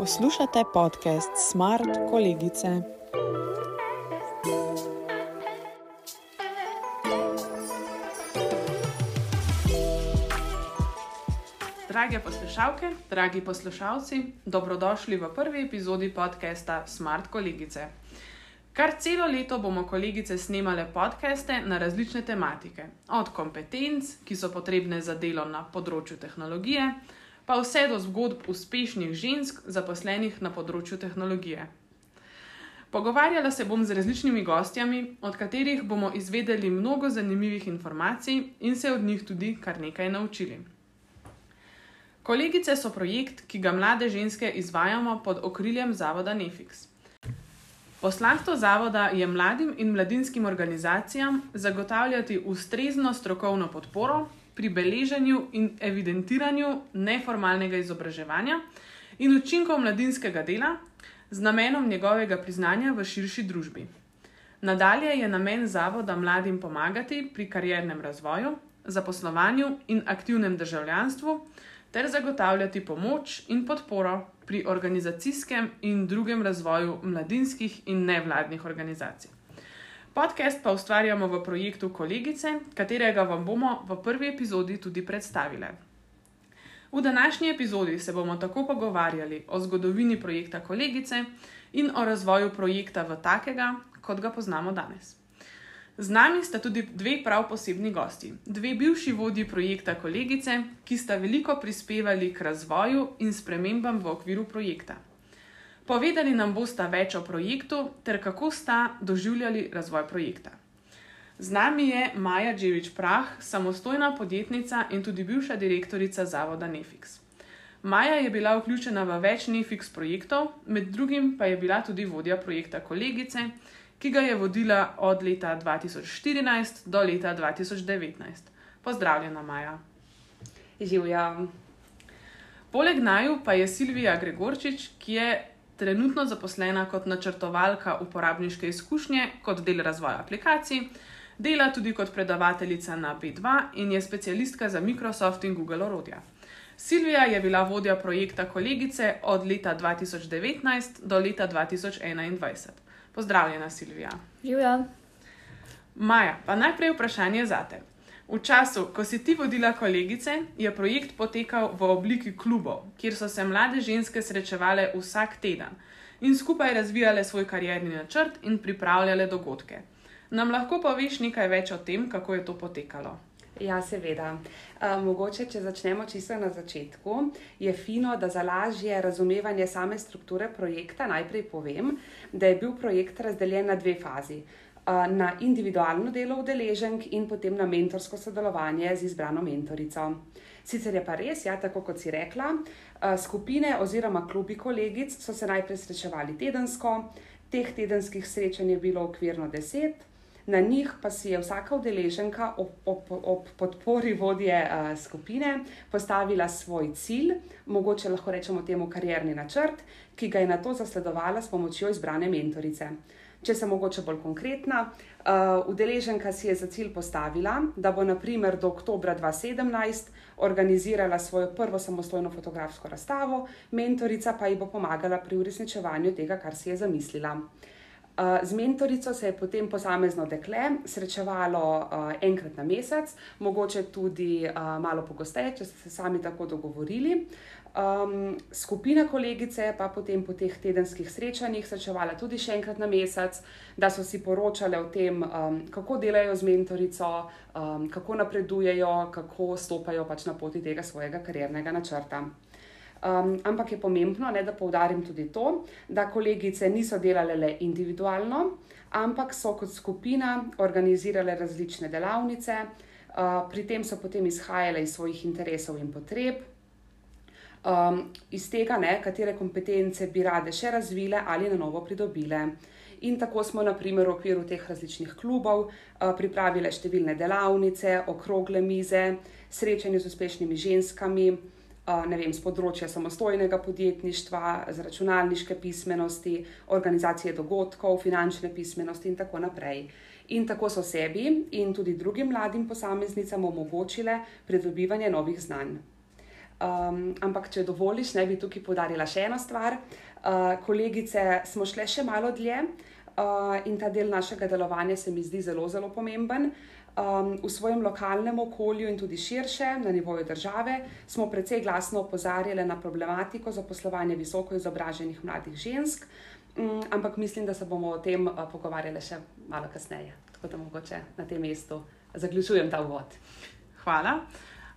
Poslušate podcast Smart Kolegice. Drage poslušalke, dragi poslušalci, dobrodošli v prvi epizodi podcasta Smart Kolegice. Kar celo leto bomo kolegice snemale podcaste na različne tematike, od kompetenc, ki so potrebne za delo na področju tehnologije, pa vse do zgodb uspešnih žensk, zaposlenih na področju tehnologije. Pogovarjala se bom z različnimi gostjami, od katerih bomo izvedeli mnogo zanimivih informacij in se od njih tudi kar nekaj naučili. Kolegice so projekt, ki ga mlade ženske izvajamo pod okriljem Zavoda Nefix. Poslanstvo zavoda je mladim in mladinskim organizacijam zagotavljati ustrezno strokovno podporo pri beleženju in evidentiranju neformalnega izobraževanja in učinkov mladinskega dela z namenom njegovega priznanja v širši družbi. Nadalje je namen zavoda mladim pomagati pri kariernem razvoju, zaposlovanju in aktivnem državljanstvu ter zagotavljati pomoč in podporo pri organizacijskem in drugem razvoju mladinskih in nevladnih organizacij. Podcast pa ustvarjamo v projektu Kolegice, katerega vam bomo v prvi epizodi tudi predstavili. V današnji epizodi se bomo tako pogovarjali o zgodovini projekta Kolegice in o razvoju projekta v takega, kot ga poznamo danes. Z nami sta tudi dve prav posebni gosti, dve bivši vodji projekta Kolegice, ki sta veliko prispevali k razvoju in spremembam v okviru projekta. Povedali nam bosta več o projektu ter kako sta doživljali razvoj projekta. Z nami je Maja Dževič Prah, samostojna podjetnica in tudi bivša direktorica zavoda Nefix. Maja je bila vključena v več Nefix projektov, med drugim pa je bila tudi vodja projekta Kolegice ki ga je vodila od leta 2014 do leta 2019. Pozdravljena, Maja. Živja. Poleg naju pa je Silvija Gregorčič, ki je trenutno zaposlena kot načrtovalka uporabniške izkušnje kot del razvoja aplikacij, dela tudi kot predavateljica na B2 in je specialistka za Microsoft in Google orodja. Silvija je bila vodja projekta kolegice od leta 2019 do leta 2021. Pozdravljena, Silvija. Živijo. Maja, pa najprej vprašanje za te. V času, ko si ti vodila kolegice, je projekt potekal v obliki klubov, kjer so se mlade ženske srečevale vsak teden in skupaj razvijale svoj karjerni načrt in pripravljale dogodke. Nam lahko poveš nekaj več o tem, kako je to potekalo? Ja, seveda. Uh, mogoče, če začnemo čisto na začetku, je fino, da za lažje razumevanje same strukture projekta najprej povem, da je bil projekt razdeljen na dve fazi. Uh, na individualno delo udeleženk in potem na mentorsko sodelovanje z izbrano mentorico. Sicer je pa res, ja, tako kot si rekla, uh, skupine oziroma klubi kolegic so se najprej srečevali tedensko, teh tedenskih srečanj je bilo okvirno deset. Na njih pa si je vsaka udeleženka ob, ob, ob podpori vodje uh, skupine postavila svoj cilj, mogoče lahko rečemo temu karjerni načrt, ki ga je na to zasledovala s pomočjo izbrane mentorice. Če sem mogoče bolj konkretna, uh, udeleženka si je za cilj postavila, da bo naprimer do oktobra 2017 organizirala svojo prvo samostojno fotografsko razstavo, mentorica pa ji bo pomagala pri uresničevanju tega, kar si je zamislila. Z mentorico se je potem posamezno dekle srečevalo uh, enkrat na mesec, mogoče tudi malo pogosteje, če ste se sami tako dogovorili. Um, skupina kolegice pa potem po teh tedenskih srečanjih srečevala tudi še enkrat na mesec, da so si poročale o tem, um, kako delajo z mentorico, um, kako napredujejo, kako stopajo pač na poti tega svojega kariernega načrta. Um, ampak je pomembno, ne, da poudarim tudi to, da kolegice niso delale le individualno, ampak so kot skupina organizirale različne delavnice, uh, pri tem so potem izhajale iz svojih interesov in potreb, um, iz tega, ne, katere kompetence bi rade še razvile ali na novo pridobile. In tako smo, na primer, v okviru teh različnih klubov uh, pripravili številne delavnice, okrogle mize, srečanje z uspešnimi ženskami ne vem, z področja samostojnega podjetništva, z računalniške pismenosti, organizacije dogodkov, finančne pismenosti in tako naprej. In tako so sebi in tudi drugim mladim posameznicam omogočile pridobivanje novih znanj. Um, ampak, če dovoliš, ne bi tukaj podarila še eno stvar. Uh, kolegice, smo šle še malo dlje uh, in ta del našega delovanja se mi zdi zelo, zelo pomemben. Um, v svojem lokalnem okolju in tudi širše, na nivoju države, smo precej glasno opozarjali na problematiko zaposlovanja visoko izobraženih mladih žensk, um, ampak mislim, da se bomo o tem uh, pogovarjali še malo kasneje. Tako da mogoče na tem mestu zaključujem ta uvod. Hvala.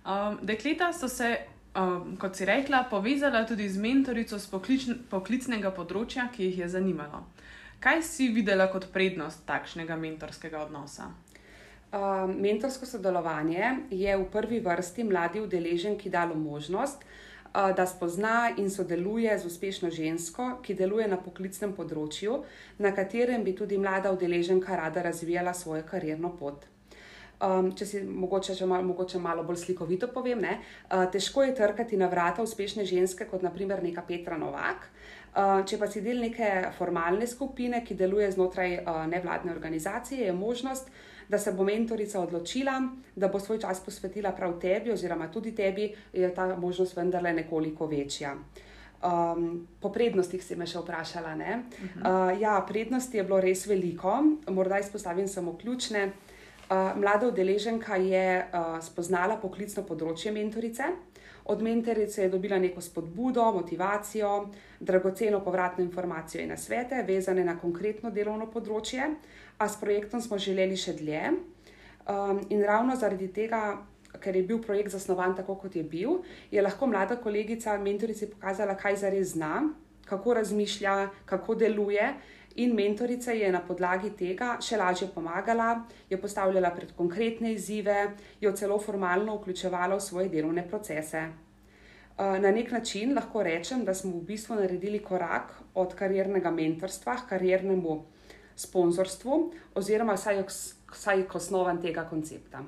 Um, dekleta so se um, kot si rekla, povezala tudi z mentorico z poklicnega področja, ki jih je zanimalo. Kaj si videla kot prednost takšnega mentorskega odnosa? Uh, mentorsko sodelovanje je v prvi vrsti mladi udeleženki dalo možnost, uh, da spozna in sodeluje z uspešno žensko, ki deluje na poklicnem področju, na katerem bi tudi mlada udeleženka rada razvijala svojo karjerno pot. Um, če si mogoče, če malo, mogoče malo bolj slikovito povem, ne, uh, težko je trkati na vrata uspešne ženske, kot naprimer neka Petra Novak. Uh, če pa si del neke formalne skupine, ki deluje znotraj uh, nevladne organizacije, je možnost, da se bo mentorica odločila, da bo svoj čas posvetila prav tebi, oziroma tudi tebi, je ta možnost vendarle nekoliko večja. Um, po prednostih si me še vprašala. Uh, ja, prednosti je bilo res veliko, morda izpostavim samo ključne. Uh, mlada udeleženka je uh, spoznala poklicno področje mentorice. Od mentorice je dobila neko spodbudo, motivacijo, dragoceno povratno informacijo in nasvete, vezane na konkretno delovno področje, a s projektom smo želeli še dlje. Um, in ravno zaradi tega, ker je bil projekt zasnovan tako, kot je bil, je lahko mlada kolegica mentorici pokazala, kaj zares zna, kako razmišlja, kako deluje In mentorica je na podlagi tega še lažje pomagala, jo postavljala pred konkretne izzive, jo celo formalno vključevala v svoje delovne procese. Eh, na nek način lahko rečem, da smo v bistvu naredili korak od kariernega mentorstva k kariernemu sponzorstvu, oziroma vsaj k osnovam tega koncepta.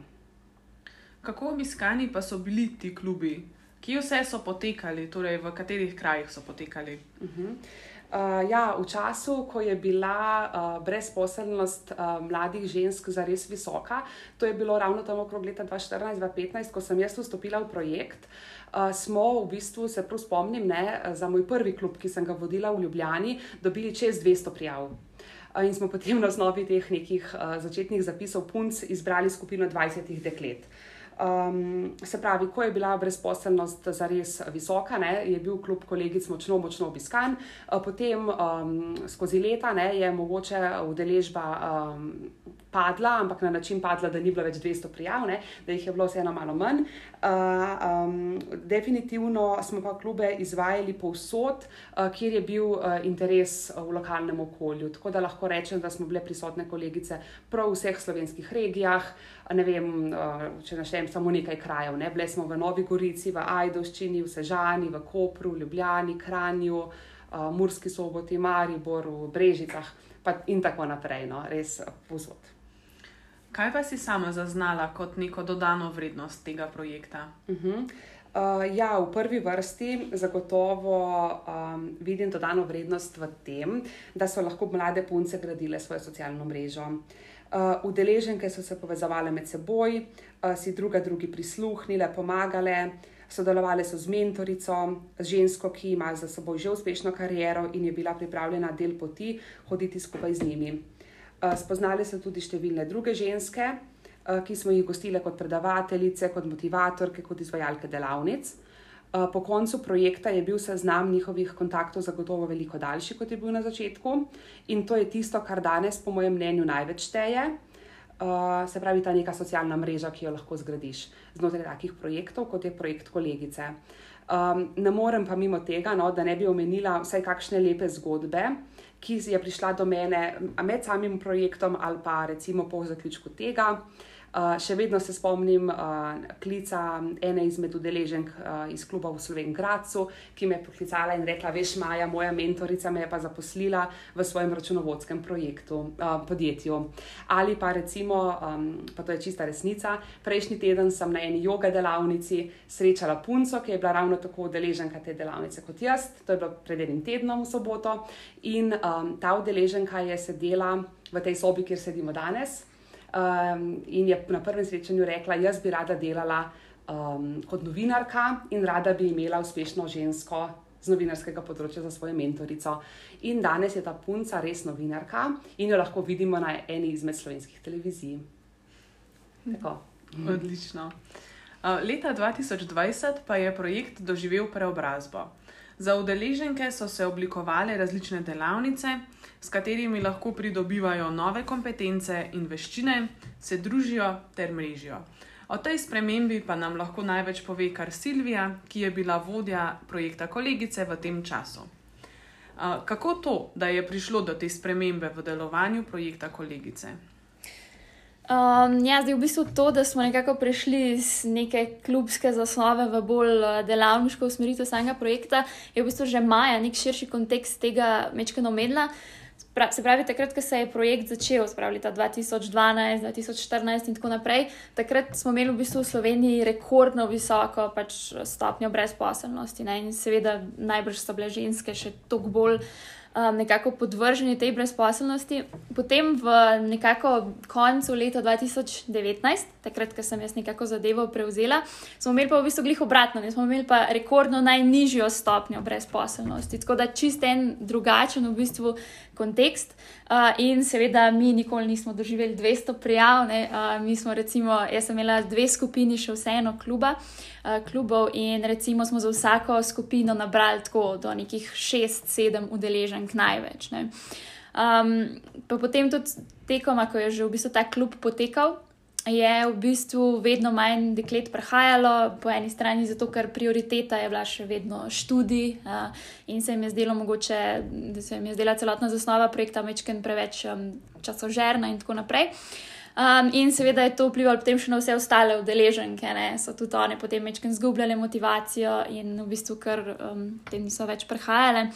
Kako obiskani pa so bili ti klubi? Kje vse so potekali, torej v katerih krajih so potekali? Uh mhm. -huh. Uh, ja, v času, ko je bila uh, brezposelnost uh, mladih žensk zares visoka, to je bilo ravno tam okrog leta 2014-2015, ko sem jaz vstopila v projekt, uh, smo v bistvu, se prav spomnim, ne, za moj prvi klub, ki sem ga vodila v Ljubljani, dobili čez 200 prijav. In smo potem na osnovi teh nekih uh, začetnih zapisov punc izbrali skupino 20 deklet. Uh, Um, se pravi, ko je bila brezposelnost zares visoka, ne, je bil kljub kolegic močno, močno obiskan, uh, potem um, skozi leta ne, je mogoče udeležba um, padla, ampak na način padla, da ni bilo več 200 prijav, ne, da jih je bilo vseeno malo manj. Uh, um, definitivno smo pa klube izvajali povsod, uh, kjer je bil uh, interes v lokalnem okolju. Tako da lahko rečem, da smo bile prisotne kolegice prav v vseh slovenskih regijah. Ne vem, uh, če naštejem samo nekaj krajev. Ne. Bile smo v Novi Gorici, v Ajdovščini, v Sežani, v Kopru, v Ljubljani, Kranju, uh, Murski soboti, Mariboru, Brežicah in tako naprej. No, res povsod. Kaj pa si sama zaznala kot neko dodano vrednost tega projekta? Uh -huh. uh, ja, v prvi vrsti zagotovo um, vidim dodano vrednost v tem, da so lahko mlade punce gradile svojo socialno mrežo. Uh, udeleženke so se povezovale med seboj, uh, si druga drugi prisluhnile, pomagale, sodelovali so z mentorico, z žensko, ki ima za seboj že uspešno kariero in je bila pripravljena del poti hoditi skupaj z njimi. Eh, spoznali so tudi številne druge ženske, eh, ki smo jih gostili kot predavateljice, kot motivatorke, kot izvajalke delavnic. Eh, po koncu projekta je bil seznam njihovih kontaktov zagotovo veliko daljši, kot je bil na začetku, in to je tisto, kar danes, po mojem mnenju, največ šteje. Se pravi, ta neka socialna mreža, ki jo lahko zgradiš znotraj takih projektov, kot je projekt kolegice. Ne morem pa mimo tega, no, da ne bi omenila vsaj kakšne lepe zgodbe ki je prišla do mene med samim projektom ali pa recimo po zaključku tega. Uh, še vedno se spomnim uh, klica ene izmed udeleženk uh, iz kluba v Slovenki, ki me je poklicala in rekla: Veš, Maja, moja mentorica me je pa zaposlila v svojem računovodskem projektu, uh, podjetju. Ali pa recimo, um, pa to je čista resnica, prejšnji teden sem na eni joga delavnici srečala punco, ki je bila ravno tako udeleženka te delavnice kot jaz, to je bilo pred enim tednom v soboto. In um, ta udeleženka je sedela v tej sobi, kjer sedimo danes um, in je na prvem srečanju rekla, jaz bi rada delala um, kot novinarka in rada bi imela uspešno žensko z novinarskega področja za svojo mentorico. In danes je ta punca res novinarka in jo lahko vidimo na eni izmed slovenskih televizij. Tako. Odlično. Uh, leta 2020 pa je projekt doživel preobrazbo. Za udeleženke so se oblikovale različne delavnice, s katerimi lahko pridobivajo nove kompetence in veščine, se družijo ter mrežijo. O tej spremembi pa nam lahko največ pove kar Silvija, ki je bila vodja projekta Kolegice v tem času. Kako to, da je prišlo do te spremembe v delovanju projekta Kolegice? Um, ja, zdaj v bistvu to, da smo nekako prišli iz neke klubske zasnove v bolj delavniško usmeritev samega projekta, je v bistvu že maja nek širši kontekst tega mečkano medla. Se pravi, takrat, ko se je projekt začel, spravi leta 2012, 2014 in tako naprej, takrat smo imeli v bistvu v Sloveniji rekordno visoko pač stopnjo brezposelnosti. Ne? In seveda najbrž so bile ženske še toliko bolj um, nekako podvrženi tej brezposelnosti. Potem v nekako koncu leta 2019, takrat, ko sem jaz nekako zadevo prevzela, smo imeli pa v bistvu glih obratno, ne? smo imeli pa rekordno najnižjo stopnjo brezposelnosti. Tako da čist en drugačen v bistvu kontekst. Uh, in seveda, mi nikoli nismo doživeli 200 prijav, uh, mi smo, recimo, jaz sem imela dve skupini, še vseeno kluba, uh, klubov, in recimo smo za vsako skupino nabrali tako do nekih 6-7 udeleženk največ. Um, pa potem tudi tekom, ko je že v bistvu ta klub potekal, je v bistvu vedno manj deklet prihajalo, po eni strani zato, ker prioriteta je bila še vedno študij uh, in se jim je zdelo mogoče, da se jim je zdela celotna zasnova projekta Mečken preveč um, časožerna in tako naprej. Um, in seveda je to vplivalo potem še na vse ostale udeleženke, ne? so tudi one potem večkrat izgubljale motivacijo in v bistvu kar um, tem niso več prihajale.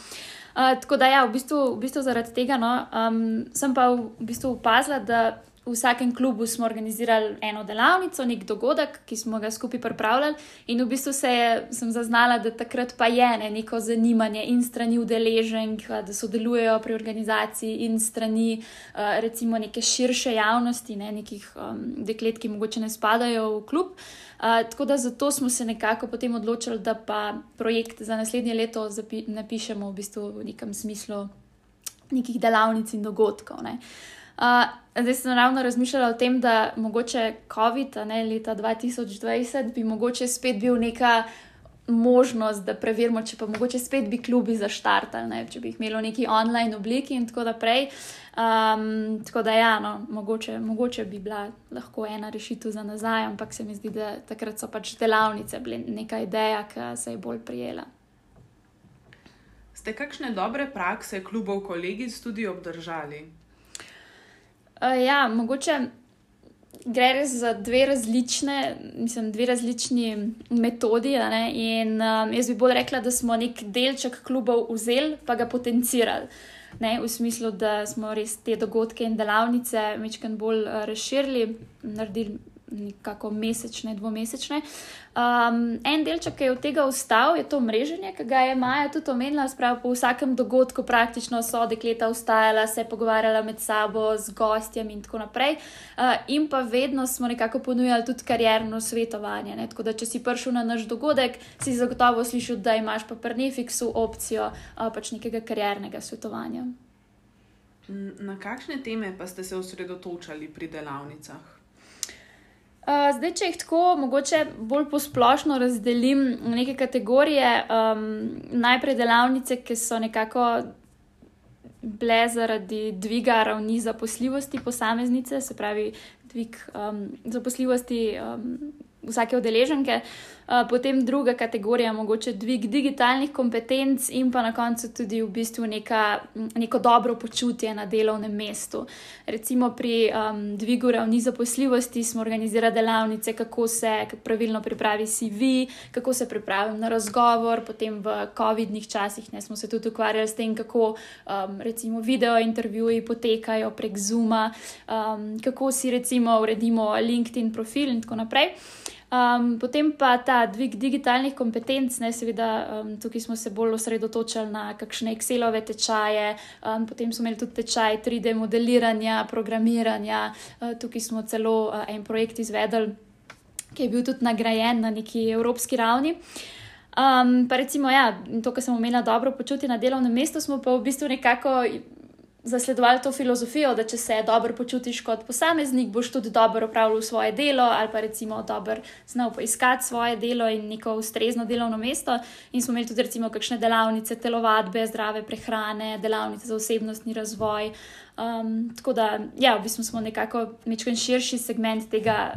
Uh, tako da, ja, v bistvu, v bistvu zaradi tega no, um, sem pa v bistvu opazila, da v vsakem klubu smo organizirali eno delavnico, nek dogodek, ki smo ga skupaj pripravljali, in v bistvu se je, sem zaznala, da takrat pa je ne, neko zanimanje in strani udeleženk, da sodelujejo pri organizaciji, in strani uh, recimo neke širše javnosti, ne, nekih um, deklet, ki mogoče ne spadajo v klub. Uh, tako da zato smo se nekako potem odločili, da pa projekt za naslednje leto napišemo v bistvu v nekem smislu nekih delavnic in dogodkov. Ne. Uh, zdaj sem ravno razmišljala o tem, da mogoče COVID, ne leta 2020, bi mogoče spet bil neka možnost, da preverimo, če pa mogoče spet bi klubi zaštartali, če bi jih imeli v neki online obliki in tako naprej. Um, tako da, ja, no, mogoče, mogoče bi bila lahko ena rešitev za nazaj, ampak se mi zdi, da takrat so pač delavnice bile neka ideja, ki se je bolj prijela. Ste kakšne dobre prakse klubov kolegic tudi obdržali? Uh, ja, mogoče gre res za dve različne, mislim, dve različni metodi. In um, jaz bi bolj rekla, da smo nek delček klubov vzeli, pa ga potencirali. Ne, v smislu, da smo res te dogodke in delavnice večkrat bolj uh, razširili, naredili nekako mesečne, dvomesečne. Um, en delček, ki je od tega ostal, je to mreženje, ki ga je Maja tudi omenila. Sprav po vsakem dogodku praktično so dekleta ostajala, se pogovarjala med sabo, z gostjem in tako naprej. Uh, in pa vedno smo nekako ponujali tudi karjerno svetovanje. Ne? Tako da, če si prišel na naš dogodek, si zagotovo slišal, da imaš pa pri Nefiksu opcijo uh, pač nekega karjernega svetovanja. Na kakšne teme pa ste se osredotočali pri delavnicah? Zdaj, če jih tako mogoče bolj posplošno razdelim v neke kategorije, um, najprej delavnice, ki so nekako bile zaradi dviga ravni zaposljivosti posameznice, se pravi, dvig um, zaposljivosti. Um, vsake udeleženke. Potem druga kategorija, mogoče dvig digitalnih kompetenc, in pa na koncu tudi v bistvu neka, neko dobro počutje na delovnem mestu. Recimo pri um, dvigu ravni zaposljivosti smo organizirali delavnice, kako se pravilno pripravi CV, kako se pripravim na razgovor, potem v COVID-nih časih ne, smo se tudi ukvarjali s tem, kako um, recimo video intervjuji potekajo prek Zuma, um, kako si recimo uredimo LinkedIn profil in tako naprej. Um, potem pa ta dvig digitalnih kompetenc, ne, seveda, um, tukaj smo se bolj osredotočili na kakšne Excelove tečaje, um, potem smo imeli tudi tečaj 3D modeliranja, programiranja, uh, tukaj smo celo uh, en projekt izvedli. ki je bil tudi nagrajen na neki evropski ravni. Um, pa recimo, ja, to, kar sem omenila, dobro počutje na delovnem mestu, smo pa v bistvu nekako zasledovali to filozofijo, da če se dobro počutiš kot posameznik, boš tudi dobro upravljal svoje delo ali pa recimo dobro znal poiskati svoje delo in neko ustrezno delovno mesto. In smo imeli tudi recimo kakšne delavnice telovadbe, zdrave prehrane, delavnice za osebnostni razvoj. Um, tako da, ja, v bistvu smo nekako nekaj širši segment tega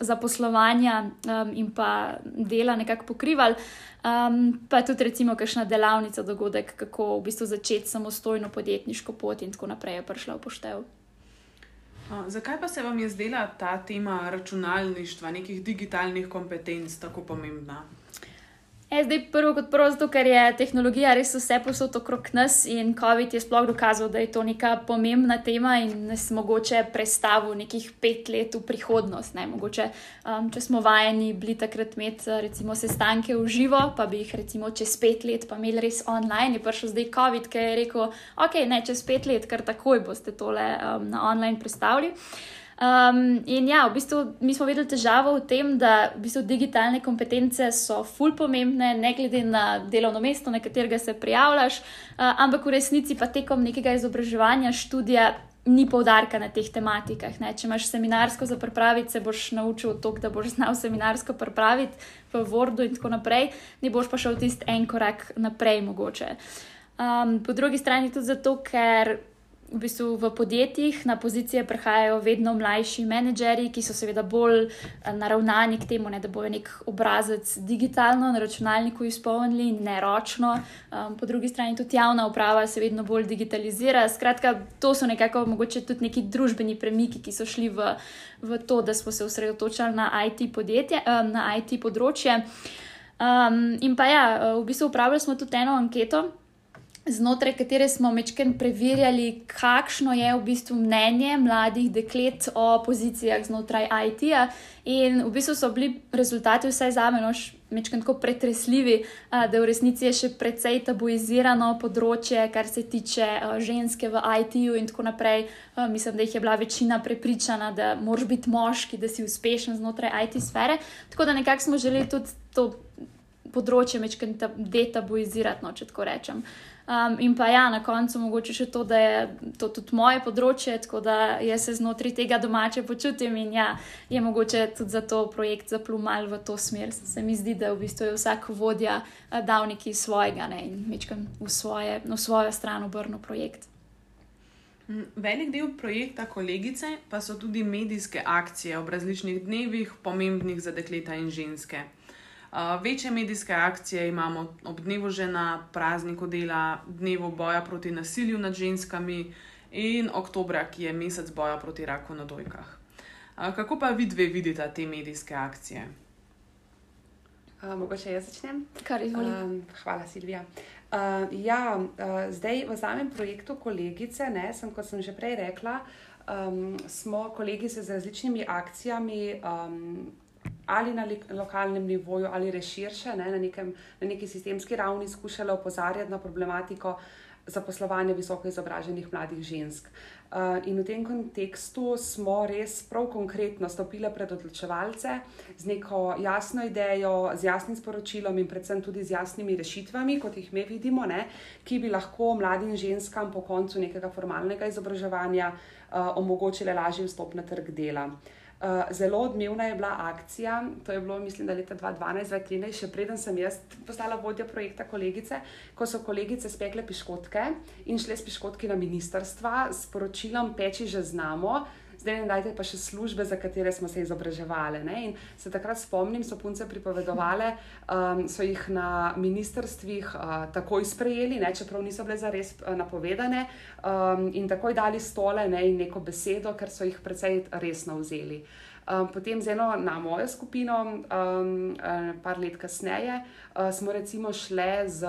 zaposlovanja um, in pa dela nekako pokrivali. Um, pa tudi, recimo, kakšna delavnica, dogodek, kako v bistvu začeti samostojno podjetniško pot in tako naprej, je prišla v poštev. Zakaj pa se vam je zdela ta tema računalništva, nekih digitalnih kompetenc tako pomembna? E, zdaj, prvo kot prvo, zato ker je tehnologija res vse posod okrog nas in COVID je sploh dokazal, da je to neka pomembna tema in nas mogoče predstavil nekih pet let v prihodnost. Ne? Mogoče, um, če smo vajeni bili takrat imeti recimo sestanke v živo, pa bi jih recimo čez pet let pa imeli res online, je prišel zdaj COVID, ki je rekel, ok, ne čez pet let, kar takoj boste tole um, na online predstavili. Um, in ja, v bistvu mi smo videli težavo v tem, da v bistvu digitalne kompetence so ful pomembne, ne glede na delovno mesto, na katerega se prijavljaš, uh, ampak v resnici pa tekom nekega izobraževanja, študija. Ni poudarka na teh tematikah. Ne? Če imaš seminarsko za pripraviti, se boš naučil to, da boš znal seminarsko pripraviti v Wordu in tako naprej, ne boš pa šel tisti en korak naprej, mogoče. Um, po drugi strani tudi zato, ker v, bistvu v podjetjih na pozicije prihajajo vedno mlajši menedžerji, ki so seveda bolj eh, naravnani k temu, ne, da bojo nek obrazec digitalno na računalniku izpolnili, ne ročno. Um, po drugi strani tudi javna uprava se vedno bolj digitalizira. Skratka, to so nekako mogoče tudi neki družbeni premiki, ki so šli v, v to, da smo se osredotočali na IT, podjetje, um, na IT področje. Um, in pa ja, v bistvu upravljali smo tudi eno anketo znotraj katere smo večkrat preverjali, kakšno je v bistvu mnenje mladih deklet o pozicijah znotraj IT-ja. In v bistvu so bili rezultati vsaj za me večkrat tako pretresljivi, da v resnici je še precej tabuizirano področje, kar se tiče ženske v IT-ju in tako naprej. Mislim, da jih je bila večina prepričana, da moraš biti moški, da si uspešen znotraj IT sfere. Tako da nekako smo želeli tudi to področje večkrat detabuizirati, no, če tako rečem. Um, in pa ja, na koncu mogoče še to, da je to tudi moje področje, tako da jaz se znotraj tega domače počutim in ja, je mogoče tudi za to projekt zaplumal v to smer. Se mi zdi, da v bistvu je vsak vodja eh, dal nekaj svojega ne, in večkrat v, svoje, v svojo stran obrnil projekt. Mm, velik del projekta kolegice pa so tudi medijske akcije ob različnih dnevih, pomembnih za dekleta in ženske. Uh, večje medijske akcije imamo ob dnevu žena, prazniku dela, dnevu boja proti nasilju nad ženskami in oktobra, ki je mesec boja proti raku na dojkah. Uh, kako pa vi dve vidite te medijske akcije? Uh, mogoče jaz začnem? Kar izvolite. Uh, hvala, Silvija. Uh, ja, uh, zdaj v samem projektu kolegice, ne, sem, kot sem že prej rekla, um, smo kolegice z različnimi akcijami. Um, ali na lokalnem nivoju, ali res širše, ne, na, nekem, na neki sistemski ravni skušala opozarjati na problematiko zaposlovanja visoko izobraženih mladih žensk. Uh, in v tem kontekstu smo res prav konkretno stopili pred odločevalce z neko jasno idejo, z jasnim sporočilom in predvsem tudi z jasnimi rešitvami, kot jih mi vidimo, ne, ki bi lahko mladim ženskam po koncu nekega formalnega izobraževanja uh, omogočile lažji vstop na trg dela. Uh, Uh, zelo odmevna je bila akcija, to je bilo, mislim, da leta 2012-2013, še preden sem jaz postala vodja projekta kolegice, ko so kolegice spekle piškotke in šle s piškotki na ministrstva s poročilom Peči že znamo, zdaj ne dajte pa še službe, za katere smo se izobraževali. Ne? In se takrat spomnim, so punce pripovedovali, um, so jih na ministrstvih uh, takoj sprejeli, ne? čeprav niso bile zares uh, napovedane, um, in takoj dali stole ne? in neko besedo, ker so jih precej resno vzeli. Um, potem z eno na mojo skupino, um, um, par let kasneje, uh, smo recimo šli z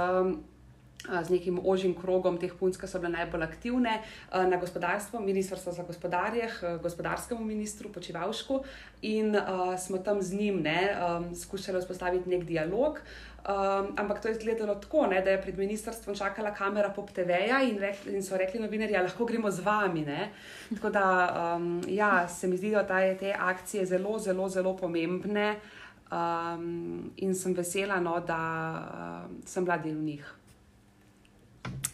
z nekim ožjim krogom teh punc, ki so bile najbolj aktivne na gospodarstvo, ministrstvo za gospodarje, gospodarskemu ministru Počivalšku in uh, smo tam z njim ne, um, skušali vzpostaviti nek dialog. Um, ampak to je izgledalo tako, ne, da je pred ministrstvom čakala kamera pop TV-ja in, in so rekli novinarji, da ja, lahko gremo z vami. Ne. Tako da um, ja, se mi zdi, da ta, te akcije zelo, zelo, zelo pomembne um, in sem vesela, no, da um, sem bila del njih.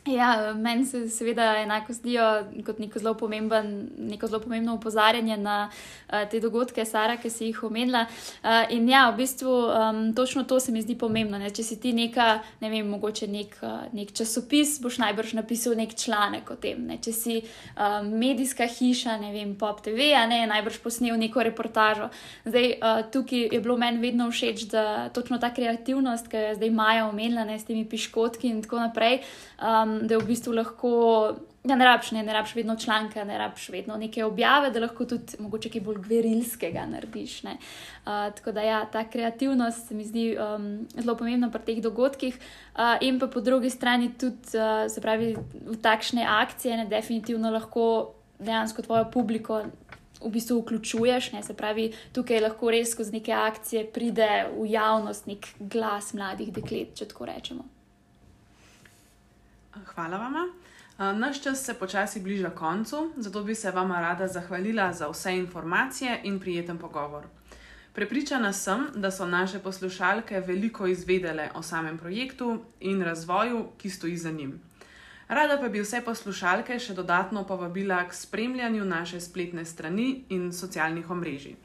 Ja, meni se seveda enako zdijo kot neko zelo, pomemben, neko zelo pomembno upozarjanje na uh, te dogodke, Sara, ki si jih omenila. Uh, in ja, v bistvu um, točno to se mi zdi pomembno. Ne? Če si ti neka, ne vem, mogoče nek, uh, nek časopis, boš najbrž napisal nek članek o tem. Ne? Če si um, medijska hiša, ne vem, pop TV, ne najbrž posnel neko reportažo. Zdaj, uh, tukaj je bilo meni vedno všeč, da točno ta kreativnost, ki je zdaj Maja omenila, ne s temi piškotki in tako naprej. Um, da je v bistvu lahko, ja, ne rabiš, ne, ne rabiš vedno članka, ne rabiš vedno neke objave, da lahko tudi mogoče kaj bolj gverilskega narediš. Uh, tako da ja, ta kreativnost se mi zdi um, zelo pomembna pri teh dogodkih. Uh, in pa po drugi strani tudi, uh, se pravi, v takšne akcije ne definitivno lahko dejansko tvojo publiko. V bistvu vključuješ, ne, se pravi, tukaj lahko res skozi neke akcije pride v javnost nek glas mladih deklet, če tako rečemo. Hvala vam. Naš čas se počasi bliža koncu, zato bi se vam rada zahvalila za vse informacije in prijeten pogovor. Prepričana sem, da so naše poslušalke veliko izvedele o samem projektu in razvoju, ki stoji za njim. Rada pa bi vse poslušalke še dodatno povabila k spremljanju naše spletne strani in socialnih omrežij.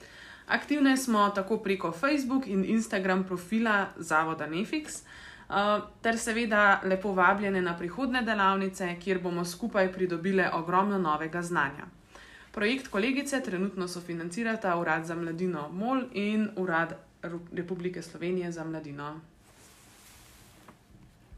Aktivne smo tako preko Facebook in Instagram profila Zavoda Nefix. Uh, ter seveda lepo vabljene na prihodne delavnice, kjer bomo skupaj pridobile ogromno novega znanja. Projekt kolegice trenutno sofinancirata Urad za mladino MOL in Urad Republike Slovenije za mladino.